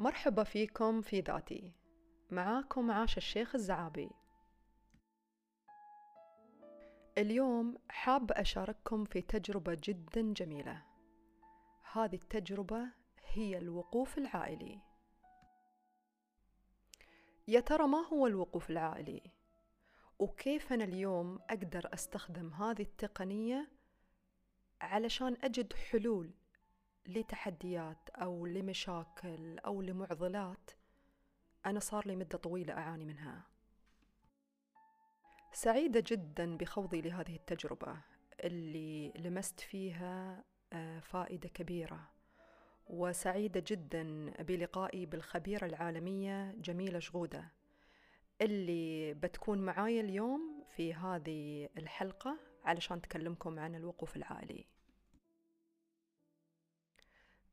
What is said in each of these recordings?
مرحبا فيكم في ذاتي. معاكم عاش الشيخ الزعابي. اليوم حاب أشارككم في تجربة جدا جميلة. هذه التجربة هي الوقوف العائلي. يا ترى ما هو الوقوف العائلي؟ وكيف أنا اليوم أقدر أستخدم هذه التقنية علشان أجد حلول لتحديات أو لمشاكل أو لمعضلات أنا صار لي مدة طويلة أعاني منها. سعيدة جدا بخوضي لهذه التجربة اللي لمست فيها آه، فائدة كبيرة. وسعيدة جدا بلقائي بالخبيرة العالمية جميلة شغودة اللي بتكون معاي اليوم في هذه الحلقة علشان تكلمكم عن الوقوف العائلي.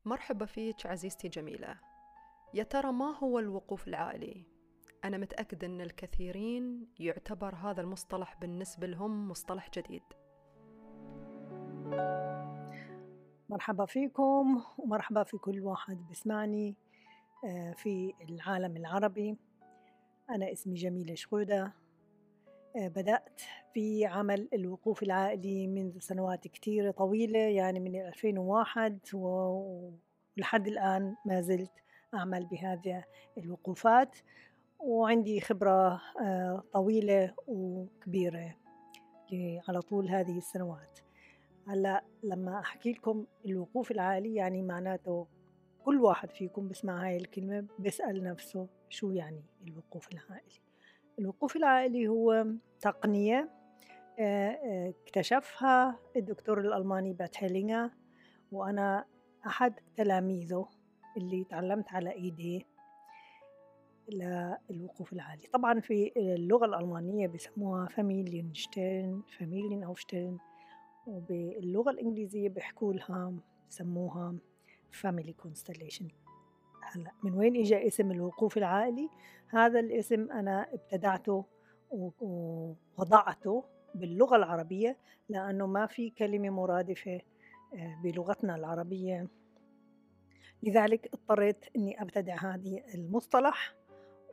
مرحبا فيك عزيزتي جميلة. يا ترى ما هو الوقوف العائلي؟ أنا متأكدة أن الكثيرين يعتبر هذا المصطلح بالنسبة لهم مصطلح جديد. مرحبا فيكم ومرحبا في كل واحد بسمعني آه، في العالم العربي. أنا اسمي جميلة شغودة آه، بدأت في عمل الوقوف العائلي منذ سنوات كتيرة طويلة يعني من 2001 ولحد الآن ما زلت أعمل بهذه الوقوفات. وعندي خبرة آه، طويلة وكبيرة على طول هذه السنوات. هلأ لما أحكي لكم الوقوف العائلي يعني معناته كل واحد فيكم بسمع هاي الكلمة بيسأل نفسه شو يعني الوقوف العائلي. الوقوف العائلي هو تقنية آه، آه، اكتشفها الدكتور الألماني بيرت هيلينجر وأنا أحد تلاميذه اللي تعلمت على إيديه للوقوف العائلي طبعا في اللغة الألمانية بسموها Familienstellen Familienaufstellung وباللغة الإنجليزية بيحكوا لها بسموها family constellation هلأ من وين اجى اسم الوقوف العائلي؟ هذا الاسم أنا ابتدعته ووضعته باللغة العربية لأنه ما في كلمة مرادفة آه، بلغتنا العربية. لذلك اضطريت إني أبتدع هذه المصطلح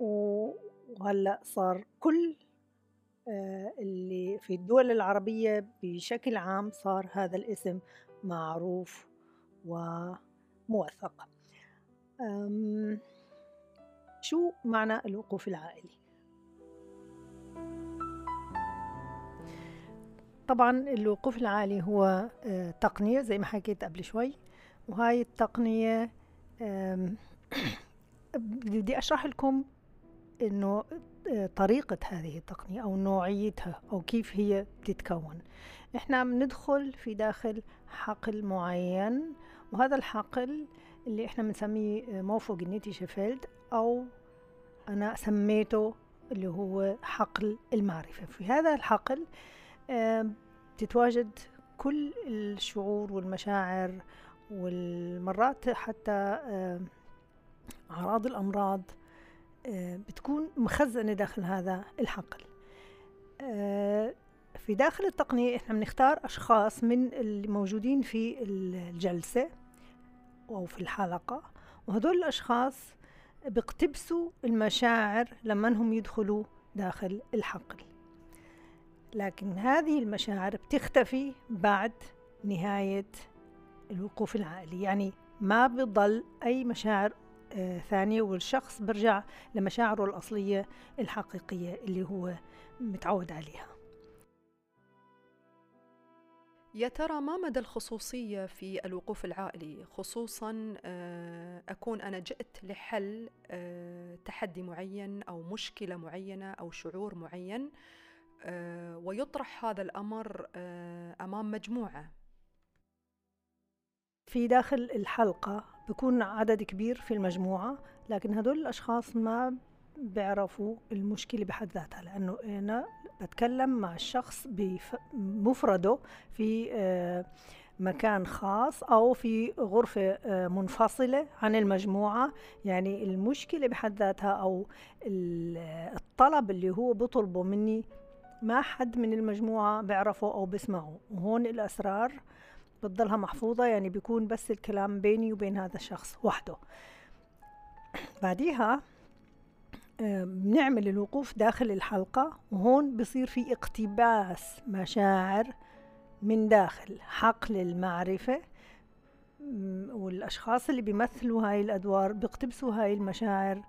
وهلأ صار كل آه، اللي في الدول العربية بشكل عام صار هذا الاسم معروف وموثق. شو معنى الوقوف العائلي؟ طبعا الوقوف العائلي هو آه، تقنية زي ما حكيت قبل شوي وهاي التقنية بدي أشرح لكم إنه آه، طريقة هذه التقنية أو نوعيتها أو كيف هي بتتكون إحنا بندخل في داخل حقل معين وهذا الحقل اللي إحنا بنسميه موفق النيتي شيفيلد أو أنا سميته اللي هو حقل المعرفة. في هذا الحقل تتواجد كل الشعور والمشاعر والمرات حتى أعراض الأمراض بتكون مخزنة داخل هذا الحقل. في داخل التقنية إحنا بنختار أشخاص من الموجودين في الجلسة. أو في الحلقة. وهدول الأشخاص بيقتبسوا المشاعر لما هم يدخلوا داخل الحقل. لكن هذه المشاعر بتختفي بعد نهاية الوقوف العائلي. يعني ما بضل أي مشاعر آه ثانية والشخص برجع لمشاعره الأصلية الحقيقية اللي هو متعود عليها. يا ترى ما مدى الخصوصية في الوقوف العائلي؟ خصوصا آه، أكون أنا جئت لحل آه، تحدي معين أو مشكلة معينة أو شعور معين آه، ويطرح هذا الأمر أمام مجموعة. في داخل الحلقة بكون عدد كبير في المجموعة لكن هدول الأشخاص ما بيعرفوا المشكلة بحد ذاتها لأنه أنا بتكلم مع الشخص بمفرده في آه، مكان خاص أو في غرفة آه، منفصلة عن المجموعة. يعني المشكلة بحد ذاتها أو الطلب اللي هو بطلبه مني ما حد من المجموعة بيعرفه أو بسمعه. وهون الأسرار بتضلها محفوظة يعني بيكون بس الكلام بيني وبين هذا الشخص وحده. بعديها بنعمل الوقوف داخل الحلقة وهون بصير في اقتباس مشاعر من داخل حقل المعرفة والأشخاص اللي بيمثلوا هاي الأدوار بيقتبسوا هاي المشاعر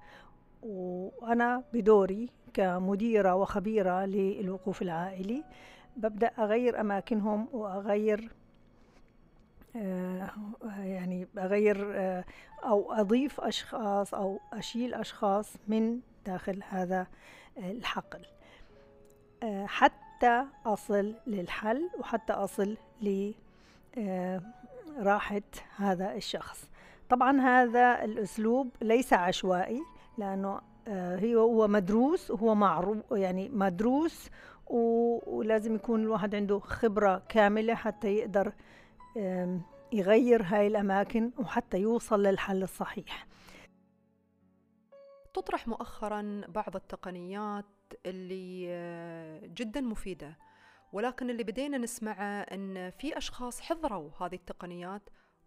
وأنا بدوري كمديرة وخبيرة للوقوف العائلي ببدأ أغير أماكنهم وأغير آه يعني أغير آه أو أضيف أشخاص أو أشيل أشخاص من داخل هذا الحقل. آه حتى أصل للحل وحتى أصل لراحة هذا الشخص. طبعا هذا الأسلوب ليس عشوائي لأنه هي هو مدروس وهو معروف يعني مدروس ولازم يكون الواحد عنده خبرة كاملة حتى يقدر يغير هاي الأماكن وحتى يوصل للحل الصحيح. تطرح مؤخرا بعض التقنيات اللي جدا مفيدة ولكن اللي بدينا نسمعه أن في أشخاص حضروا هذه التقنيات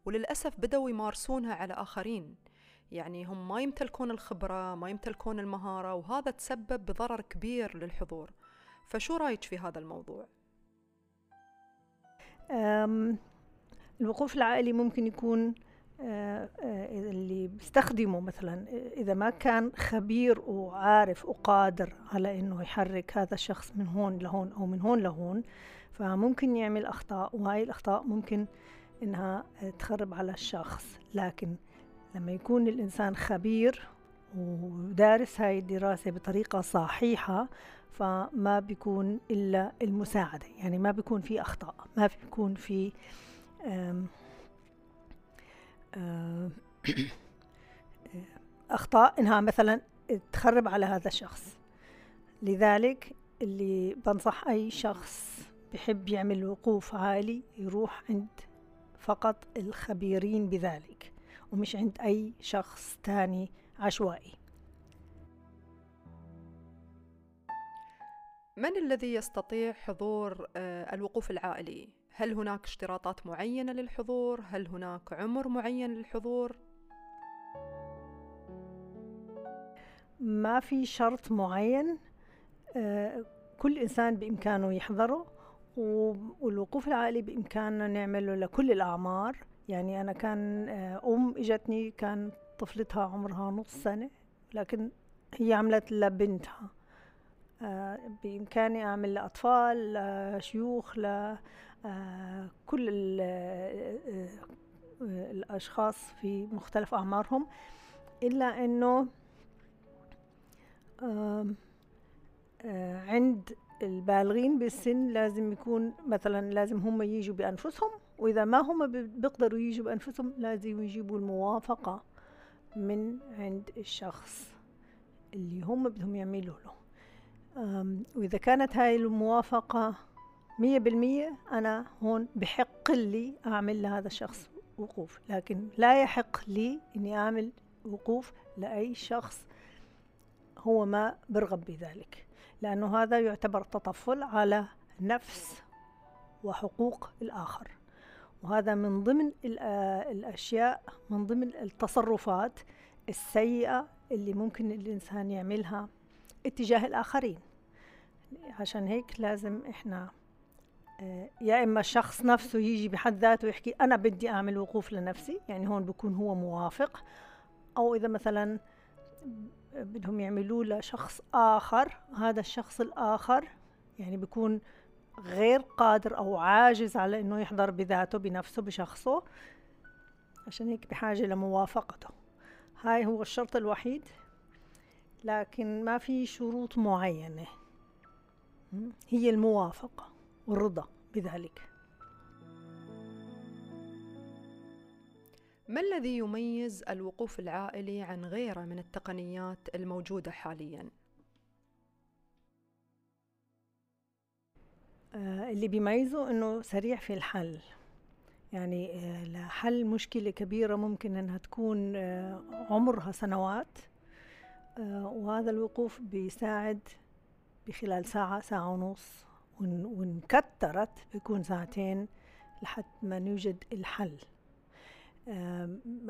وللأسف بدأوا يمارسونها على آخرين يعني هم ما يمتلكون الخبرة ما يمتلكون المهارة وهذا تسبب بضرر كبير للحضور فشو رأيك في هذا الموضوع؟ الوقوف العائلي ممكن يكون اللي بيستخدمه مثلا إذا ما كان خبير وعارف وقادر على إنه يحرك هذا الشخص من هون لهون أو من هون لهون فممكن يعمل أخطاء وهاي الأخطاء ممكن إنها تخرب على الشخص. لكن لما يكون الإنسان خبير ودارس هاي الدراسة بطريقة صحيحة فما بيكون إلا المساعدة. يعني ما بيكون في أخطاء ما بيكون في أخطاء إنها مثلا تخرب على هذا الشخص لذلك اللي بنصح أي شخص بحب يعمل وقوف عالي يروح عند فقط الخبيرين بذلك ومش عند أي شخص تاني عشوائي من الذي يستطيع حضور الوقوف العائلي؟ هل هناك اشتراطات معينة للحضور؟ هل هناك عمر معين للحضور؟ ما في شرط معين كل إنسان بإمكانه يحضره والوقوف العائلي بإمكاننا نعمله لكل الأعمار يعني أنا كان أم إجتني كان طفلتها عمرها نص سنة لكن هي عملت لبنتها بإمكاني أعمل لأطفال لشيوخ لكل الأشخاص في مختلف أعمارهم إلا أنه عند البالغين بالسن لازم يكون مثلا لازم هم يجوا بأنفسهم وإذا ما هم بيقدروا يجوا بأنفسهم لازم يجيبوا الموافقة من عند الشخص اللي هم بدهم يعملوا له. وإذا كانت هاي الموافقة مية بالمية أنا هون بحق لي أعمل لهذا الشخص وقوف لكن لا يحق لي أني أعمل وقوف لأي شخص هو ما برغب بذلك لأنه هذا يعتبر تطفل على نفس وحقوق الآخر. وهذا من ضمن الأشياء من ضمن التصرفات السيئة اللي ممكن الإنسان يعملها اتجاه الآخرين. عشان هيك لازم إحنا يا إما الشخص نفسه يجي بحد ذاته ويحكي أنا بدي أعمل وقوف لنفسي يعني هون بكون هو موافق. أو إذا مثلا بدهم يعملوه لشخص آخر هذا الشخص الآخر يعني بيكون غير قادر أو عاجز على إنه يحضر بذاته بنفسه بشخصه عشان هيك بحاجة لموافقته. هاي هو الشرط الوحيد. لكن ما في شروط معينة. هي الموافقة. والرضا بذلك. ما الذي يميز الوقوف العائلي عن غيره من التقنيات الموجودة حالياً؟ آه اللي بيميزه إنه سريع في الحل. يعني آه لحل مشكلة كبيرة ممكن إنها تكون آه عمرها سنوات. وهذا الوقوف بيساعد بخلال ساعة ساعة ونص. وان كترت بيكون ساعتين لحد ما نوجد الحل.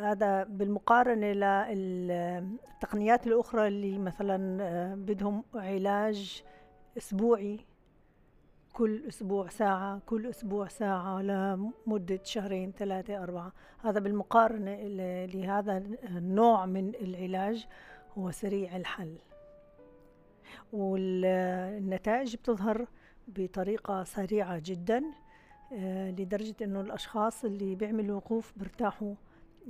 هذا بالمقارنة للتقنيات الأخرى اللي مثلا آه، بدهم علاج أسبوعي كل أسبوع ساعة كل أسبوع ساعة لمدة شهرين ثلاثة أربعة. هذا بالمقارنة لهذا النوع من العلاج هو سريع الحل. والنتائج بتظهر بطريقة سريعة جدا آه، لدرجة إنه الأشخاص اللي بيعملوا وقوف برتاحوا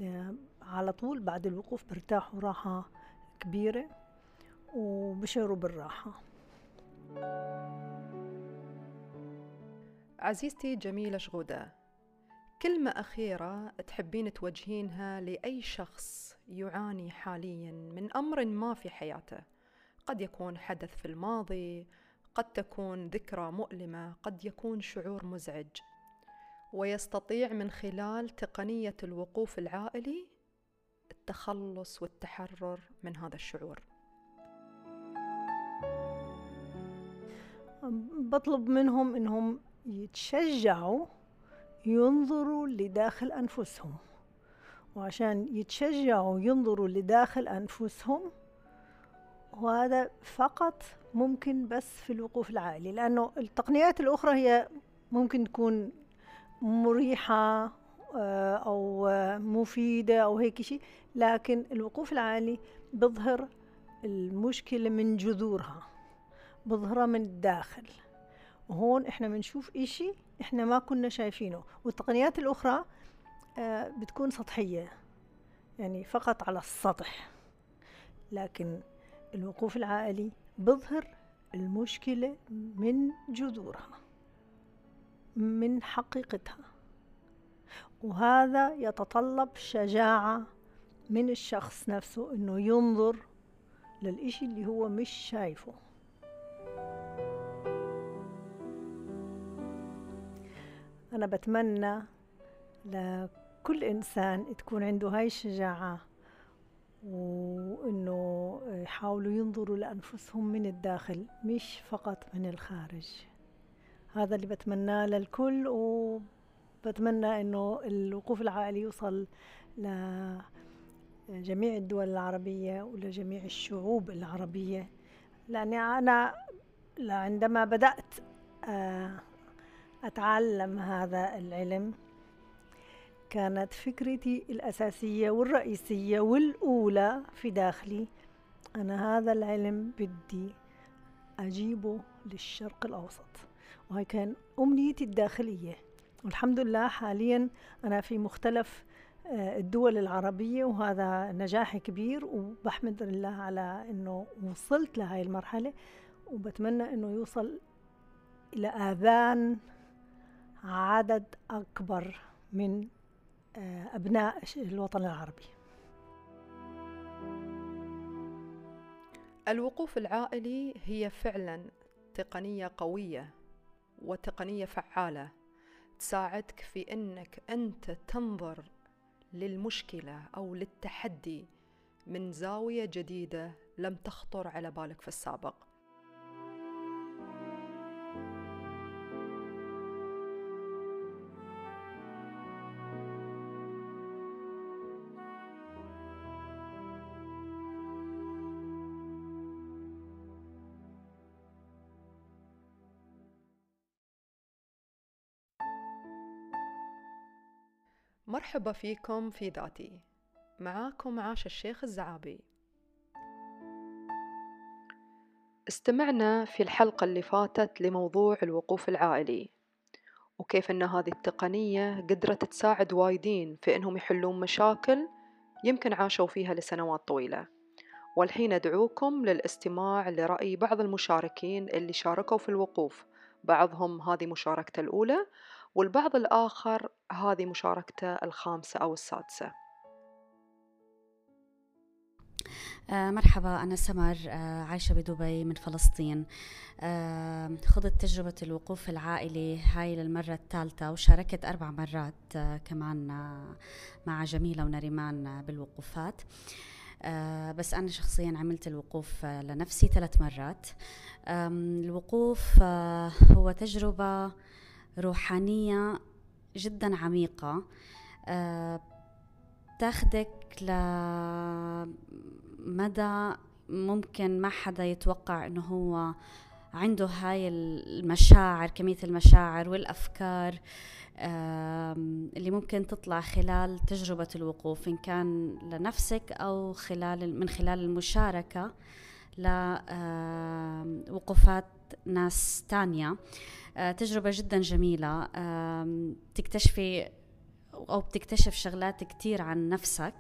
آه، على طول بعد الوقوف برتاحوا راحة كبيرة وبشعروا بالراحة. عزيزتي جميلة شغودة كلمة أخيرة تحبين توجهينها لأي شخص يعاني حاليا من أمر ما في حياته؟ قد يكون حدث في الماضي قد تكون ذكرى مؤلمة قد يكون شعور مزعج. ويستطيع من خلال تقنية الوقوف العائلي التخلص والتحرر من هذا الشعور. بطلب منهم إنهم يتشجعوا ينظروا لداخل أنفسهم. وعشان يتشجعوا ينظروا لداخل أنفسهم وهذا فقط ممكن بس في الوقوف العائلي لأنه التقنيات الأخرى هي ممكن تكون مريحة آه، أو مفيدة أو هيك شيء لكن الوقوف العالي بظهر المشكلة من جذورها بظهرها من الداخل. وهون إحنا بنشوف إشي إحنا ما كنا شايفينه والتقنيات الأخرى آه، بتكون سطحية يعني فقط على السطح. لكن الوقوف العائلي بظهر المشكلة من جذورها من حقيقتها. وهذا يتطلب شجاعة من الشخص نفسه إنه ينظر للإشي اللي هو مش شايفه. أنا بتمنى لكل إنسان تكون عنده هاي الشجاعة وإنه يحاولوا ينظروا لأنفسهم من الداخل مش فقط من الخارج. هذا اللي بتمناه للكل وبتمنى إنه الوقوف العائلي يوصل لجميع الدول العربية ولجميع الشعوب العربية. لأني أنا عندما بدأت آه، أتعلم هذا العلم كانت فكرتي الأساسية والرئيسية والأولى في داخلي. أنا هذا العلم بدي أجيبه للشرق الأوسط وهي كان أمنيتي الداخلية. والحمد لله حاليا أنا في مختلف آه، الدول العربية وهذا نجاح كبير وبحمد الله على أنه وصلت لهاي المرحلة وبتمنى أنه يوصل إلى آذان عدد أكبر من أبناء الوطن العربي. الوقوف العائلي هي فعلا تقنية قوية وتقنية فعالة تساعدك في إنك أنت تنظر للمشكلة أو للتحدي من زاوية جديدة لم تخطر على بالك في السابق. مرحبا فيكم في ذاتي. معاكم عاش الشيخ الزعابي. استمعنا في الحلقة اللي فاتت لموضوع الوقوف العائلي وكيف أن هذه التقنية قدرت تساعد وايدين في أنهم يحلون مشاكل يمكن عاشوا فيها لسنوات طويلة. والحين أدعوكم للاستماع لرأي بعض المشاركين اللي شاركوا في الوقوف بعضهم هذه مشاركته الأولى والبعض الآخر هذه مشاركته الخامسة أو السادسة. آه مرحبا أنا سمر آه عايشة بدبي من فلسطين. آه خضت تجربة الوقوف العائلي هاي للمرة الثالثة وشاركت أربع مرات كمان مع جميلة ونريمان بالوقوفات. بس أنا شخصيا عملت الوقوف لنفسي ثلاث مرات. الوقوف هو تجربة روحانية جدا عميقة. آه، تاخدك لمدى ممكن ما حدا يتوقع إنه هو عنده هاي المشاعر كمية المشاعر والأفكار اللي ممكن تطلع خلال تجربة الوقوف إن كان لنفسك أو خلال من خلال المشاركة لوقوفات ناس تانية. آه، تجربة جدا جميلة. تكتشفي أو بتكتشف شغلات كتير عن نفسك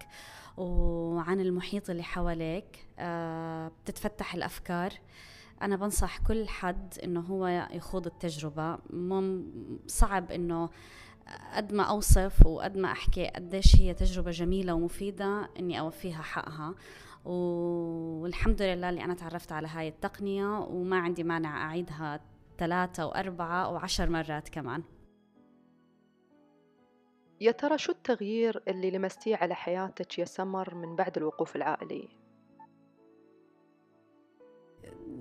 وعن المحيط اللي حواليك. آه، بتتفتح الأفكار. أنا بنصح كل حد إنه هو يخوض التجربة. صعب إنه قد ما أوصف وقد ما أحكي قديش هي تجربة جميلة ومفيدة إني أوفيها حقها. والحمد لله اللي أنا تعرفت على هاي التقنية وما عندي مانع أعيدها ثلاثة وأربعة أو عشر مرات كمان يا ترى شو التغيير اللي لمستيه على حياتك يا سمر من بعد الوقوف العائلي؟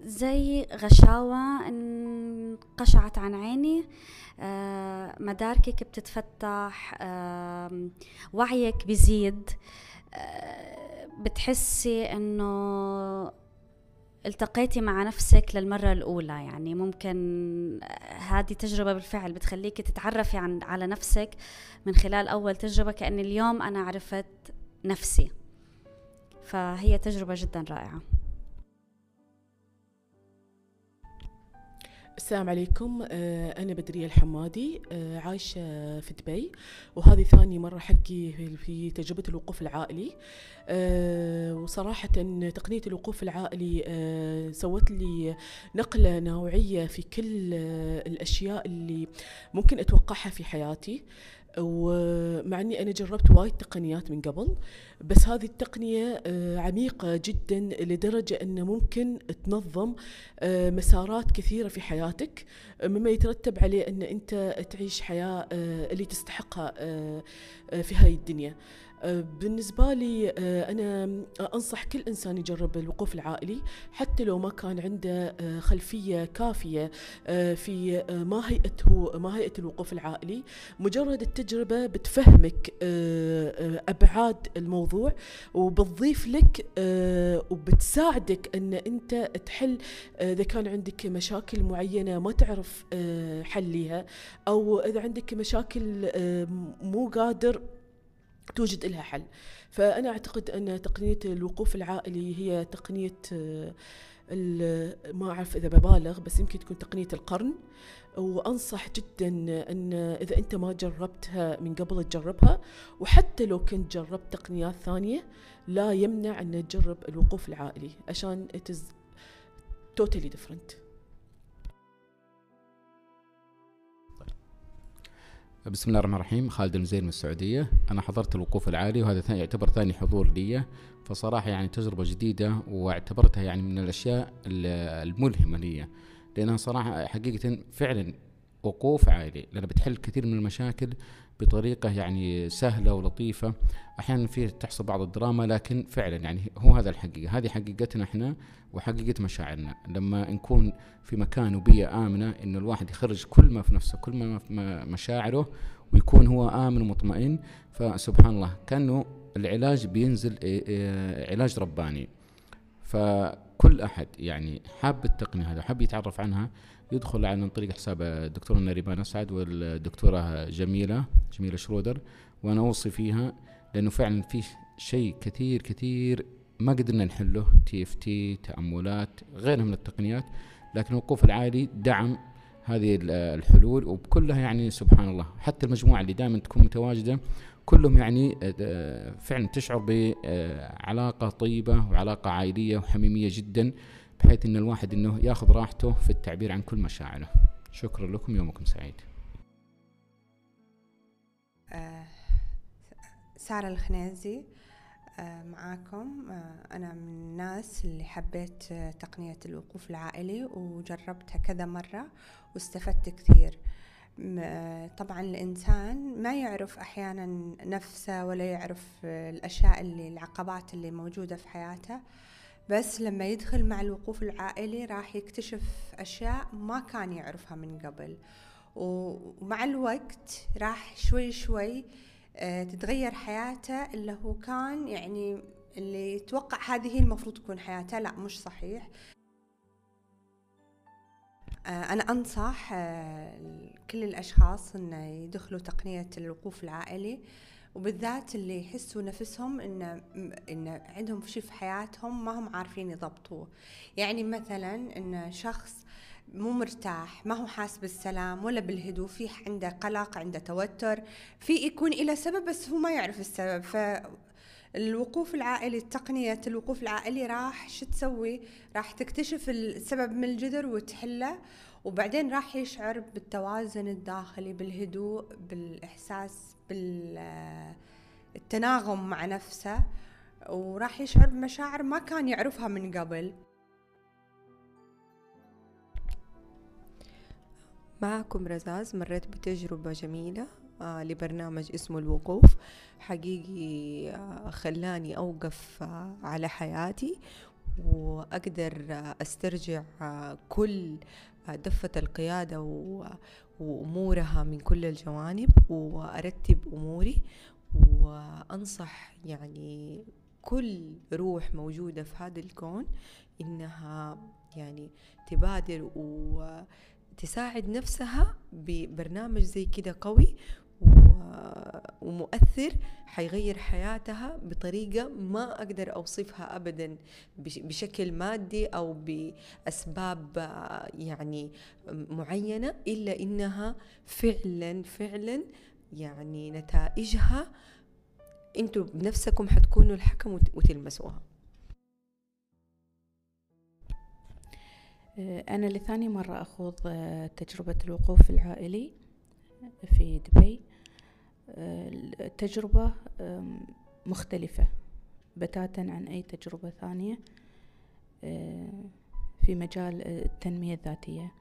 زي غشاوة انقشعت عن عيني آه، مداركك بتتفتح وعيك بيزيد آه، بتحسي إنه التقيتي مع نفسك للمرة الأولى يعني ممكن هذه تجربة بالفعل بتخليك تتعرفي عن على نفسك من خلال أول تجربة كأن اليوم أنا عرفت نفسي. فهي تجربة جدا رائعة. السلام عليكم. آه، أنا بدرية الحمادي آه، عايشة في دبي وهذه ثاني مرة حقي في تجربة الوقوف العائلي. آه، وصراحة تقنية الوقوف العائلي سوت لي نقلة نوعية في كل الأشياء اللي ممكن أتوقعها في حياتي. ومع إني أنا جربت وايد تقنيات من قبل بس هذه التقنية آه، عميقة جدا لدرجة إنه ممكن تنظم آه، مسارات كثيرة في حياتك مما يترتب عليه إن أنت تعيش حياة آه، اللي تستحقها في هاي الدنيا. بالنسبة لي آه، أنا أنصح كل إنسان يجرب الوقوف العائلي حتى لو ما كان عنده آه، خلفية كافية آه، في ما هيئته ما هيئة الوقوف العائلي. مجرد التجربة بتفهمك أبعاد الموضوع وبتضيف لك وبتساعدك أن أنت تحل إذا كان عندك مشاكل معينة ما تعرف حليها أو إذا عندك مشاكل مو قادر توجد لها حل. فأنا أعتقد أن تقنية الوقوف العائلي هي تقنية آه، ما أعرف إذا ببالغ بس يمكن تكون تقنية القرن. وأنصح جدا أن إذا أنت ما جربتها من قبل تجربها. وحتى لو كنت جربت تقنيات ثانية لا يمنع أن تجرب الوقوف العائلي عشان it is totally different. بسم الله الرحمن الرحيم. خالد المزين من السعودية. أنا حضرت الوقوف العالي وهذا يعتبر ثاني حضور لي. فصراحة يعني تجربة جديدة واعتبرتها يعني من الأشياء الملهمة لي. لأنها صراحة حقيقة فعلا وقوف عالي لأنها بتحل كثير من المشاكل بطريقة يعني سهلة ولطيفة. أحيانا في تحصل بعض الدراما لكن فعلا يعني هو هذا الحقيقة. هذه حقيقتنا إحنا وحقيقة مشاعرنا. لما نكون في مكان وبيئة آمنة إنه الواحد يخرج كل ما في نفسه كل ما في مشاعره ويكون هو آمن ومطمئن. فسبحان الله كأنه العلاج بينزل إيه، إيه، علاج رباني. فكل أحد يعني حاب التقنية هذا حاب يتعرف عنها يدخل عن طريق حساب الدكتورة نريمان أسعد والدكتورة جميلة جميلة شرودر وأنا أوصي فيها لأنه فعلا في شيء كثير كثير ما قدرنا نحله TFT تأملات غيرها من التقنيات لكن الوقوف العائلي دعم هذه الحلول وبكلها يعني سبحان الله. حتى المجموعة اللي دائما تكون متواجدة كلهم يعني آه، فعلا تشعر بعلاقة طيبة وعلاقة عائلية وحميمية جدا بحيث إن الواحد إنه ياخذ راحته في التعبير عن كل مشاعره. شكرا لكم يومكم سعيد. آه، سارة الخنيزي آه، معاكم. آه، أنا من الناس اللي حبيت تقنية الوقوف العائلي وجربتها كذا مرة واستفدت كثير. طبعا الإنسان ما يعرف أحيانا نفسه ولا يعرف الأشياء اللي العقبات اللي موجودة في حياته. بس لما يدخل مع الوقوف العائلي راح يكتشف أشياء ما كان يعرفها من قبل. ومع الوقت راح شوي شوي آه، تتغير حياته اللي هو كان يعني اللي يتوقع هذه هي المفروض تكون حياته. لا مش صحيح. آه، أنا أنصح آه، كل الأشخاص أن يدخلوا تقنية الوقوف العائلي وبالذات اللي يحسوا نفسهم إن إن عندهم شيء في حياتهم ما هم عارفين يضبطوه. يعني مثلا إن شخص مو مرتاح ما هو حاس بالسلام ولا بالهدوء في عنده قلق عنده توتر في يكون إلى سبب بس هو ما يعرف السبب. الوقوف العائلي تقنية الوقوف العائلي راح شو تسوي؟ راح تكتشف السبب من الجذر وتحله وبعدين راح يشعر بالتوازن الداخلي بالهدوء بالإحساس بالتناغم مع نفسه وراح يشعر بمشاعر ما كان يعرفها من قبل. معكم رزاز مريت بتجربة جميلة. لبرنامج اسمه الوقوف. حقيقي آه خلاني أوقف آه على حياتي وأقدر آه أسترجع آه كل آه دفة القيادة وأمورها من كل الجوانب وأرتب أموري وأنصح يعني كل روح موجودة في هذا الكون إنها يعني تبادر وتساعد نفسها ببرنامج زي كده قوي ومؤثر حيغير حياتها بطريقة ما أقدر أوصفها أبدا بشكل مادي أو بأسباب يعني معينة إلا إنها فعلا فعلا يعني نتائجها أنتوا بنفسكم حتكونوا الحكم وتلمسوها. أنا لثاني مرة أخوض تجربة الوقوف العائلي في دبي. التجربة مختلفة بتاتا عن أي تجربة ثانية في مجال التنمية الذاتية.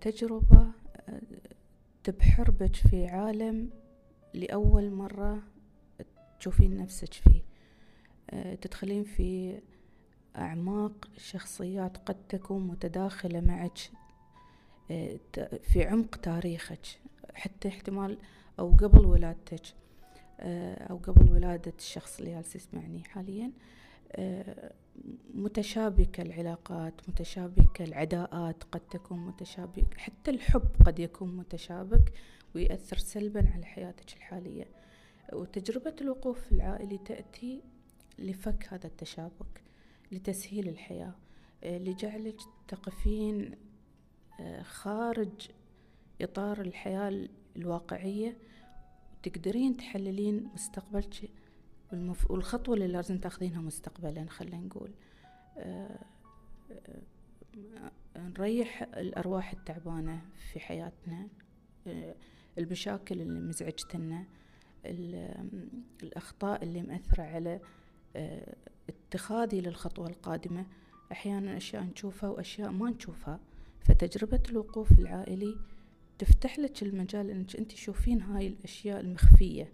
تجربة تبحر بك في عالم لأول مرة تشوفين نفسك فيه. تدخلين في أعماق شخصيات قد تكون متداخلة معك في عمق تاريخك حتى احتمال أو قبل ولادتك أو قبل ولادة الشخص اللي جالس يسمعني حاليا متشابكة العلاقات متشابكة العداءات قد تكون متشابكة حتى الحب قد يكون متشابك ويأثر سلبا على حياتك الحالية. وتجربة الوقوف العائلي تأتي لفك هذا التشابك لتسهيل الحياة لجعلك تقفين خارج إطار الحياة الواقعية تقدرين تحللين مستقبلك والخطوة اللي لازم تاخذينها مستقبلا خلينا نقول. أه أه نريح الأرواح التعبانة في حياتنا. أه المشاكل اللي مزعجتنا الأخطاء اللي مأثرة على اتخاذي للخطوة القادمة. أحيانا أشياء نشوفها وأشياء ما نشوفها. فتجربة الوقوف العائلي تفتح لك المجال إنك أنت تشوفين هاي الأشياء المخفية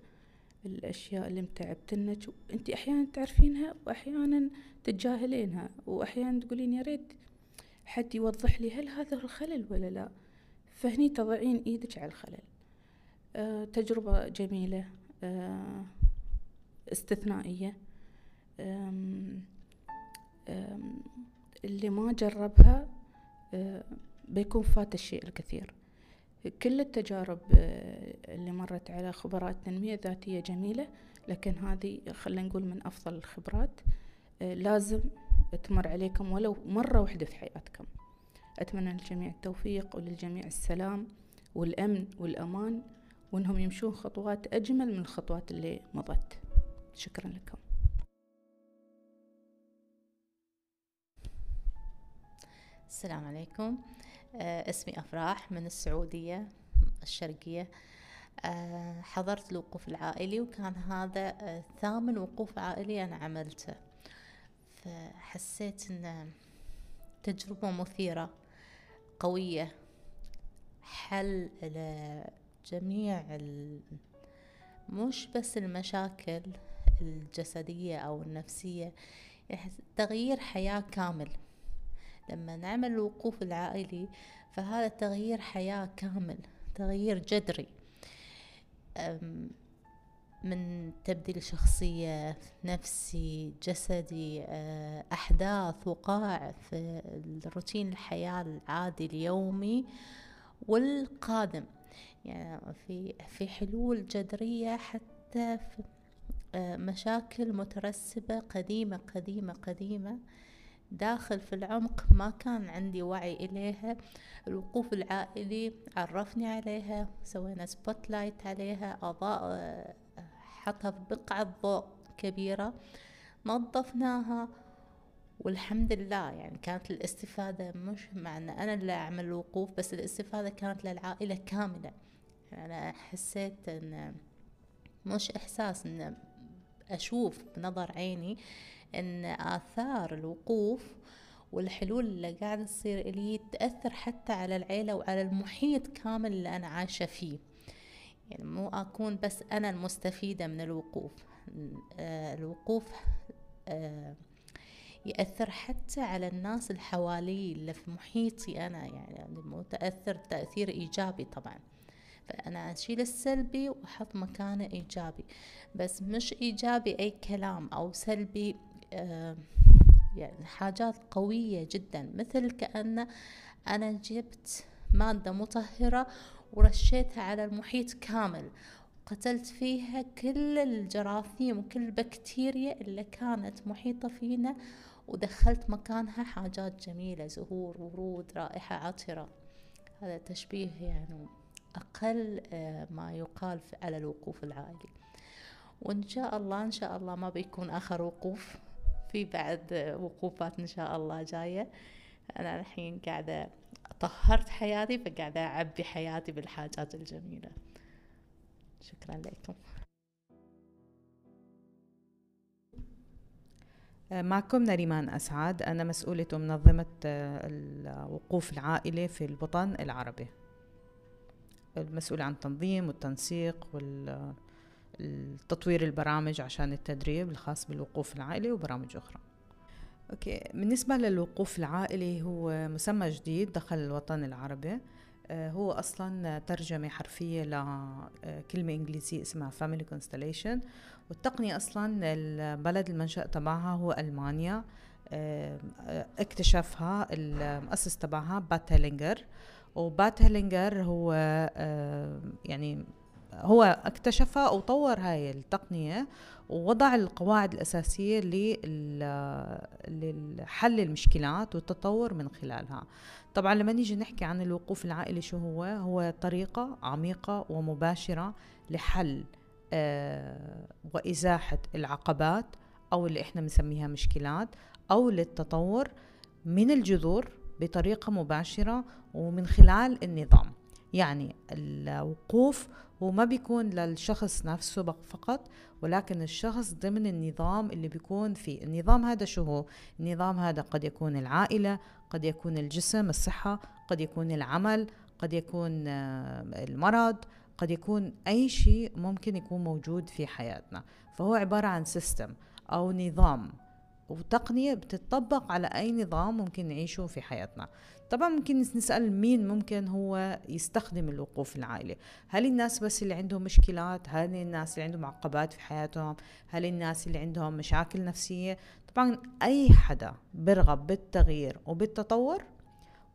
الأشياء اللي متعبتنك أنت أحيانا تعرفينها واحيانا تتجاهلينها واحيانا تقولين يا ريت حد يوضح لي هل هذا الخلل ولا لا. فهني تضعين إيدك على الخلل. آه تجربة جميلة آه استثنائية. آم آم اللي ما جربها آه بيكون فات الشيء الكثير. كل التجارب اللي مرت على خبراء التنمية الذاتية جميلة لكن هذه خلينا نقول من أفضل الخبرات. لازم تمر عليكم ولو مرة واحدة في حياتكم. أتمنى للجميع التوفيق وللجميع السلام والأمن والأمان وأنهم يمشون خطوات أجمل من الخطوات اللي مضت. شكرا لكم. السلام عليكم. آه اسمي أفراح من السعودية الشرقية. آه حضرت الوقوف العائلي وكان هذا آه ثامن وقوف عائلي أنا عملته. فحسيت أن تجربة مثيرة قوية حل لجميع مش بس المشاكل الجسدية أو النفسية يعني تغيير حياة كامل. لما نعمل الوقوف العائلي فهذا تغيير حياة كامل تغيير جذري. من تبديل شخصية نفسي جسدي أحداث وقائع في الروتين الحياة العادي اليومي والقادم. يعني في في حلول جذرية حتى في مشاكل مترسبة قديمة قديمة قديمة. داخل في العمق ما كان عندي وعي إليها. الوقوف العائلي عرفني عليها سوينا spotlight عليها أضاء آه، حطها في بقعة ضوء كبيرة نظفناها. والحمد لله يعني كانت الاستفادة مش مع أن أنا اللي أعمل الوقوف بس الاستفادة كانت للعائلة كاملة. أنا حسيت أن مش إحساس أن أشوف بنظر عيني أن آثار الوقوف والحلول اللي قاعدة تصير إلي تأثر حتى على العيلة وعلى المحيط كامل اللي أنا عايشة فيه. يعني مو أكون بس أنا المستفيدة من الوقوف. آه الوقوف آه يأثر حتى على الناس اللي حوالي اللي في محيطي أنا. يعني مو تأثر تأثير إيجابي طبعا. فأنا أشيل السلبي وأحط مكانه إيجابي. بس مش إيجابي أي كلام أو سلبي يعني حاجات قوية جدا. مثل كأن أنا جبت مادة مطهرة ورشيتها على المحيط كامل. قتلت فيها كل الجراثيم وكل البكتيريا اللي كانت محيطة فينا ودخلت مكانها حاجات جميلة زهور ورود رائحة عطرة. هذا تشبيه يعني أقل آه، ما يقال على الوقوف العائلي. وإن شاء الله إن شاء الله ما بيكون آخر وقوف. في بعد وقوفات إن شاء الله جاية. أنا الحين قاعدة طهرت حياتي فقاعدة أعبي حياتي بالحاجات الجميلة. شكرا لكم. معكم نريمان أسعد. أنا مسؤولة منظمة الوقوف العائلي في الوطن العربي. المسؤولة عن التنظيم والتنسيق والتطوير البرامج عشان التدريب الخاص بالوقوف العائلي وبرامج أخرى. أوكي بالنسبة للوقوف العائلي هو مسمى جديد دخل الوطن العربي. آه، هو أصلا ترجمة حرفية لكلمة إنجليزية اسمها Family Constellation. والتقنية أصلا البلد المنشأ تبعها هو ألمانيا. آه، اكتشفها المؤسس تبعها بات هيلينجر هو آه، يعني هو اكتشفها وطور هاي التقنية ووضع القواعد الأساسية لحل المشكلات والتطور من خلالها. طبعا لما نيجي نحكي عن الوقوف العائلي شو هو؟ هو طريقة عميقة ومباشرة لحل آه وإزاحة العقبات أو اللي إحنا بنسميها مشكلات أو للتطور من الجذور بطريقة مباشرة ومن خلال النظام. يعني الوقوف هو ما بيكون للشخص نفسه فقط ولكن الشخص ضمن النظام اللي بيكون فيه. النظام هذا شو هو؟ النظام هذا قد يكون العائلة قد يكون الجسم الصحة قد يكون العمل قد يكون آه، المرض قد يكون أي شيء ممكن يكون موجود في حياتنا. فهو عبارة عن سيستم أو نظام. وتقنية بتطبق على أي نظام ممكن نعيشه في حياتنا. طبعا ممكن نسأل مين ممكن هو يستخدم الوقوف العائلي. هل الناس بس اللي عندهم مشكلات؟ هل الناس اللي عندهم عقبات في حياتهم؟ هل الناس اللي عندهم مشاكل نفسية؟ طبعا أي حدا برغب بالتغيير وبالتطور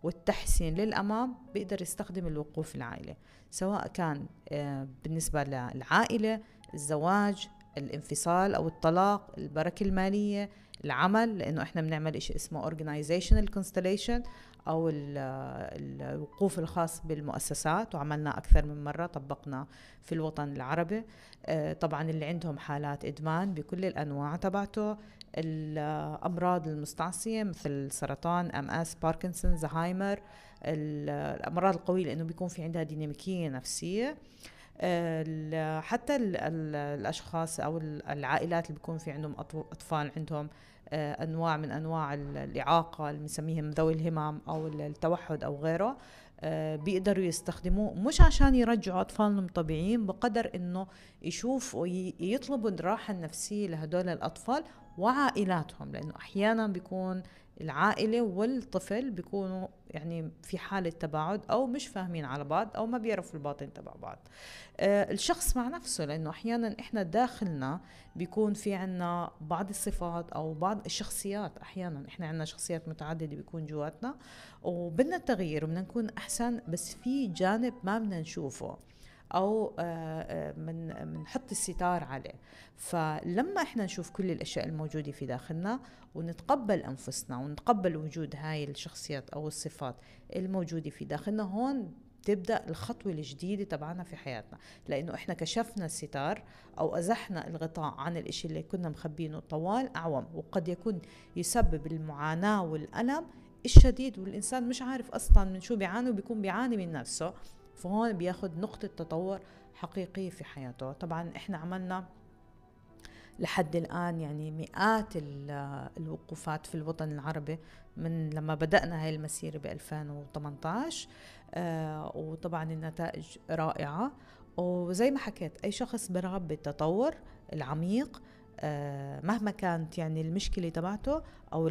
والتحسين للأمام بيقدر يستخدم الوقوف العائلي سواء كان آه، بالنسبة للعائلة الزواج الانفصال أو الطلاق البركة المالية العمل لأنه إحنا بنعمل إشي اسمه organizational constellation أو الوقوف الخاص بالمؤسسات وعملنا أكثر من مرة طبقنا في الوطن العربي. آه، طبعا اللي عندهم حالات إدمان بكل الأنواع تبعته. الأمراض المستعصية مثل سرطان أم أس باركنسون زهايمر الأمراض القوية لأنه بيكون في عندها ديناميكية نفسية. حتى الأشخاص أو العائلات اللي بيكون في عندهم أطفال عندهم آه، أنواع من أنواع الإعاقة اللي بنسميهم ذوي الهمم أو التوحد أو غيره آه، بيقدروا يستخدموه مش عشان يرجعوا أطفالهم طبيعيين بقدر إنه يشوفوا يطلبوا الراحة النفسية لهدول الأطفال وعائلاتهم لأنه أحيانا بيكون العائلة والطفل بيكونوا يعني في حالة تباعد أو مش فاهمين على بعض أو ما بيعرفوا الباطن تبع بعض. آه الشخص مع نفسه لأنه أحيانا إحنا داخلنا بيكون في عنا بعض الصفات أو بعض الشخصيات. أحيانا إحنا عنا شخصيات متعددة بيكون جواتنا وبدنا التغيير وبدنا نكون أحسن بس في جانب ما بدنا نشوفه. أو من آه، بنحط آه، الستار عليه. فلما إحنا نشوف كل الأشياء الموجودة في داخلنا ونتقبل أنفسنا ونتقبل وجود هاي الشخصيات أو الصفات الموجودة في داخلنا هون تبدأ الخطوة الجديدة تبعنا في حياتنا. لأنه إحنا كشفنا الستار أو أزحنا الغطاء عن الإشي اللي كنا مخبينه طوال أعوام وقد يكون يسبب المعاناة والألم الشديد والإنسان مش عارف أصلا من شو بيعاني وبيكون بيعاني من نفسه. فهون بياخد نقطة تطور حقيقية في حياته. طبعا إحنا عملنا لحد الآن يعني مئات الوقوفات في الوطن العربي من لما بدأنا هاي المسيرة ب 2018 آه وطبعا النتائج رائعة. وزي ما حكيت أي شخص برغب بالتطور العميق مهما كانت يعني المشكلة تبعته أو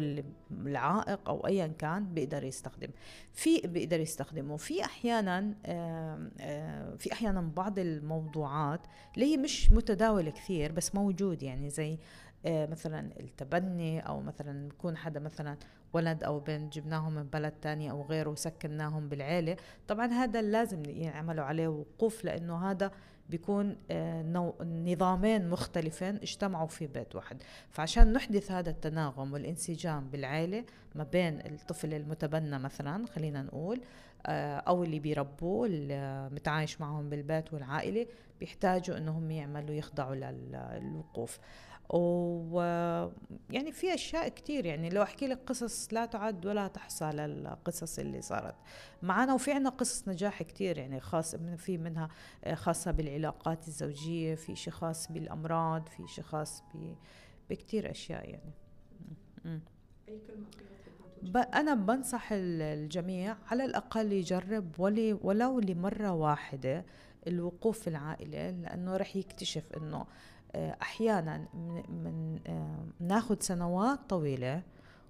العائق أو أيا كان بيقدر يستخدم. في بيقدر يستخدمه. في أحيانا آه، في أحيانا بعض الموضوعات اللي هي مش متداولة كثير بس موجود. يعني زي آه، مثلا التبني أو مثلا يكون حدا مثلا ولد أو بنت جبناهم من بلد تاني أو غيره وسكناهم بالعيلة. طبعا هذا لازم يعملوا عليه وقوف لأنه هذا بيكون آه، نظامين مختلفين اجتمعوا في بيت واحد. فعشان نحدث هذا التناغم والانسجام بالعائلة ما بين الطفل المتبنى مثلا خلينا نقول آه، أو اللي بيربوه اللي متعايش معهم بالبيت والعائلة بيحتاجوا إنهم يعملوا يخضعوا للوقوف. ويعني في أشياء كتير يعني لو أحكي لك قصص لا تعد ولا تحصى للقصص اللي صارت. معنا وفي عنا قصص نجاح كتير يعني خاص في منها خاصة بالعلاقات الزوجية في شيء خاص بالأمراض في شيء خاص بكتير أشياء يعني. أي كلمة أنا بنصح الجميع على الأقل يجرب ولي ولو لمرة واحدة الوقوف في العائلة لأنه رح يكتشف أنه آه، أحيانا من آه، ناخذ سنوات طويلة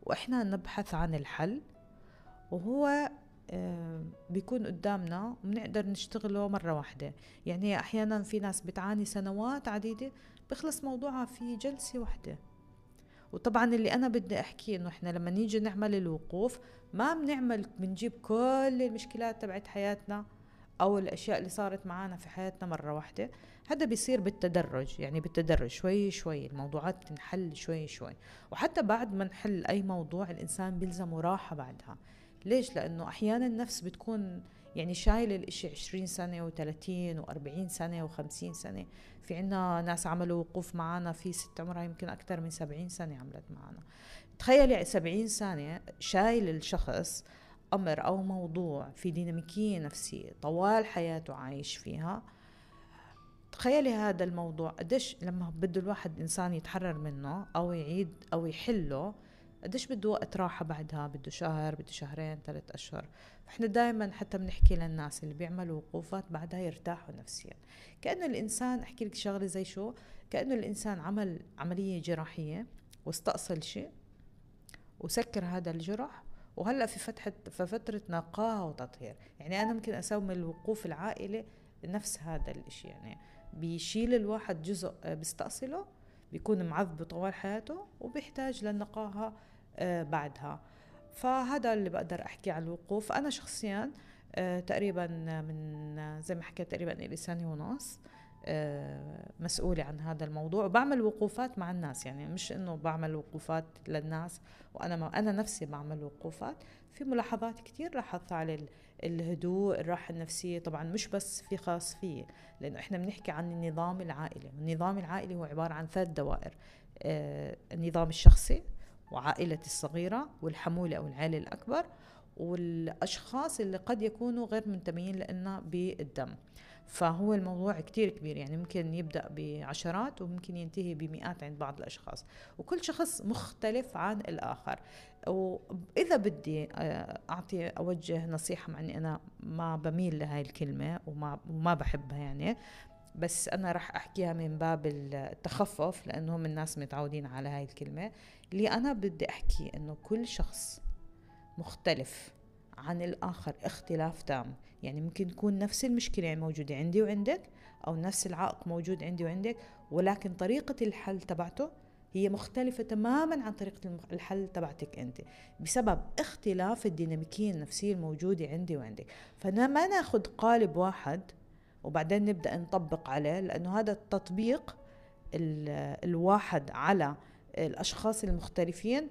وإحنا نبحث عن الحل وهو آه، بيكون قدامنا وبنقدر نشتغله مرة واحدة. يعني أحيانا في ناس بتعاني سنوات عديدة بخلص موضوعها في جلسة واحدة. وطبعا اللي أنا بدي أحكيه إنه إحنا لما نيجي نعمل الوقوف ما بنعمل بنجيب كل المشكلات تبعت حياتنا أو الأشياء اللي صارت معنا في حياتنا مرة واحدة. هذا بيصير بالتدرج يعني بالتدرج شوي شوي الموضوعات تنحل شوي شوي. وحتى بعد ما نحل أي موضوع الإنسان بيلزمه راحة بعدها. ليش؟ لأنه أحيانا النفس بتكون يعني شايل الإشي 20 سنة و30 و40 سنة و50 سنة. في عنا ناس عملوا وقوف معنا في ست عمرها يمكن أكثر من 70 سنة عملت معنا تخيلي 70 سنة شايل الشخص أمر أو موضوع في ديناميكية نفسية طوال حياته عايش فيها تخيلي هذا الموضوع قديش لما بده الواحد إنسان يتحرر منه أو يعيد أو يحله قديش بده وقت راحة بعدها؟ بده شهر بده شهرين ثلاث أشهر. إحنا دائما حتى بنحكي للناس اللي بيعملوا وقوفات بعدها يرتاحوا نفسيا. كأنه الإنسان أحكي لك شغلة زي شو؟ كأنه الإنسان عمل عملية جراحية واستأصل شيء وسكر هذا الجرح وهلأ في فتحة في فترة نقاهة وتطهير. يعني أنا ممكن أسوي الوقوف العائلي نفس هذا الإشي يعني. بيشيل الواحد جزء آه، بيستأصله بيكون معذب طوال حياته وبيحتاج للنقاهة آه، بعدها. فهذا اللي بقدر أحكي عن الوقوف. أنا شخصيا آه، تقريبا من زي ما حكيت تقريبا لي سنة ونص. مسؤولة عن هذا الموضوع وبعمل وقوفات مع الناس. يعني مش إنه بعمل وقوفات للناس وأنا ما أنا نفسي بعمل وقوفات. في ملاحظات كثير لاحظتها على الهدوء الراحة النفسية. طبعا مش بس في خاص فيه لأنه إحنا بنحكي عن النظام العائلي. النظام العائلي هو عبارة عن ثلاث دوائر. آه النظام الشخصي وعائلة الصغيرة والحمولة أو العائلة الأكبر والأشخاص اللي قد يكونوا غير منتميين لنا بالدم. فهو الموضوع كتير كبير يعني ممكن يبدأ بعشرات وممكن ينتهي بمئات عند بعض الأشخاص. وكل شخص مختلف عن الآخر. وإذا بدي آه، أعطي أوجه نصيحة مع أني أنا ما بميل لهاي الكلمة وما, وما بحبها يعني بس أنا راح أحكيها من باب التخفف لأنه هم الناس متعودين على هاي الكلمة. اللي أنا بدي أحكي إنه كل شخص مختلف عن الآخر اختلاف تام. يعني ممكن تكون نفس المشكلة موجودة عندي وعندك أو نفس العائق موجود عندي وعندك ولكن طريقة الحل تبعته هي مختلفة تماما عن طريقة الحل تبعتك أنت بسبب اختلاف الديناميكية النفسية الموجودة عندي وعندك. فأنا ما ناخذ قالب واحد وبعدين نبدأ نطبق عليه لأنه هذا التطبيق الواحد على الأشخاص المختلفين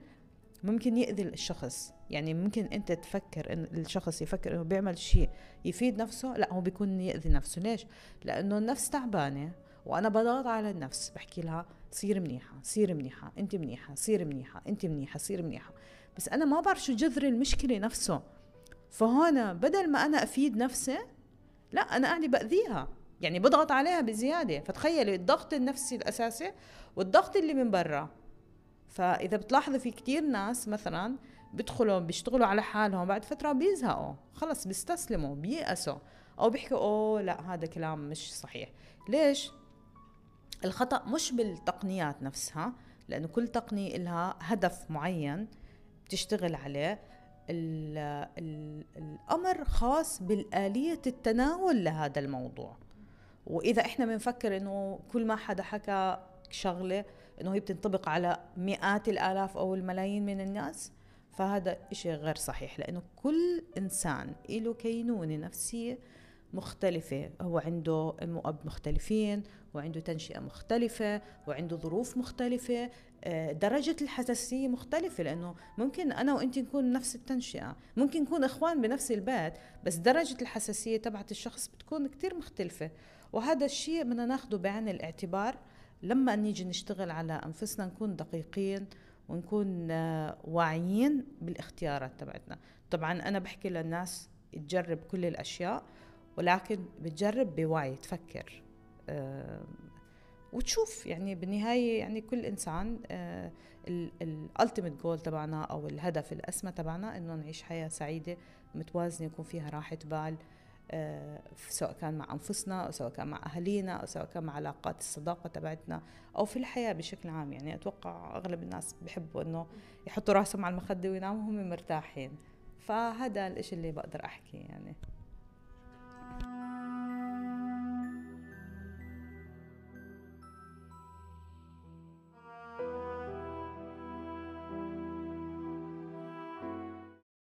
ممكن يأذي الشخص. يعني ممكن أنت تفكر إن الشخص يفكر إنه بيعمل شيء يفيد نفسه لا هو بيكون يأذي نفسه. ليش؟ لأنه النفس تعبانة وأنا بضغط على النفس بحكي لها صير منيحة صير منيحة أنت منيحة صير منيحة أنت منيحة صير منيحة. بس أنا ما بعرف شو جذر المشكلة نفسه. فهون بدل ما أنا أفيد نفسي لا أنا قاعدة بأذيها. يعني بضغط عليها بزيادة. فتخيلي الضغط النفسي الأساسي والضغط اللي من برا. فإذا بتلاحظي في كتير ناس مثلا بيدخلوا بيشتغلوا على حالهم بعد فترة بيزهقوا خلص بيستسلموا بيأسوا أو بيحكوا أوه لا هذا كلام مش صحيح. ليش؟ الخطأ مش بالتقنيات نفسها لأنه كل تقنية لها هدف معين بتشتغل عليه. ال ال الأمر خاص بالآلية التناول لهذا الموضوع. وإذا إحنا بنفكر إنه كل ما حدا حكى شغلة إنه هي بتنطبق على مئات الآلاف أو الملايين من الناس فهذا إشي غير صحيح لأنه كل إنسان له كينونة نفسية مختلفة. هو عنده أم وأب مختلفين وعنده تنشئة مختلفة وعنده ظروف مختلفة آه، درجة الحساسية مختلفة لأنه ممكن أنا وأنت نكون نفس التنشئة ممكن نكون إخوان بنفس البيت بس درجة الحساسية تبعت الشخص بتكون كتير مختلفة. وهذا الشيء بدنا ناخده بعين الاعتبار لما نيجي نشتغل على أنفسنا نكون دقيقين ونكون آه، واعيين بالاختيارات تبعتنا. طبعا أنا بحكي للناس تجرب كل الأشياء ولكن بتجرب بوعي تفكر وتشوف. يعني بالنهاية يعني كل إنسان الالتيميت جول تبعنا أو الهدف الأسمى تبعنا إنه نعيش حياة سعيدة متوازنة يكون فيها راحة بال آه، سواء كان مع أنفسنا أو سواء كان مع أهالينا أو سواء كان مع علاقات الصداقة تبعتنا أو في الحياة بشكل عام. يعني أتوقع أغلب الناس بحبوا إنه يحطوا راسهم على المخدة ويناموا وهم مرتاحين. فهذا الإشي اللي بقدر أحكي يعني.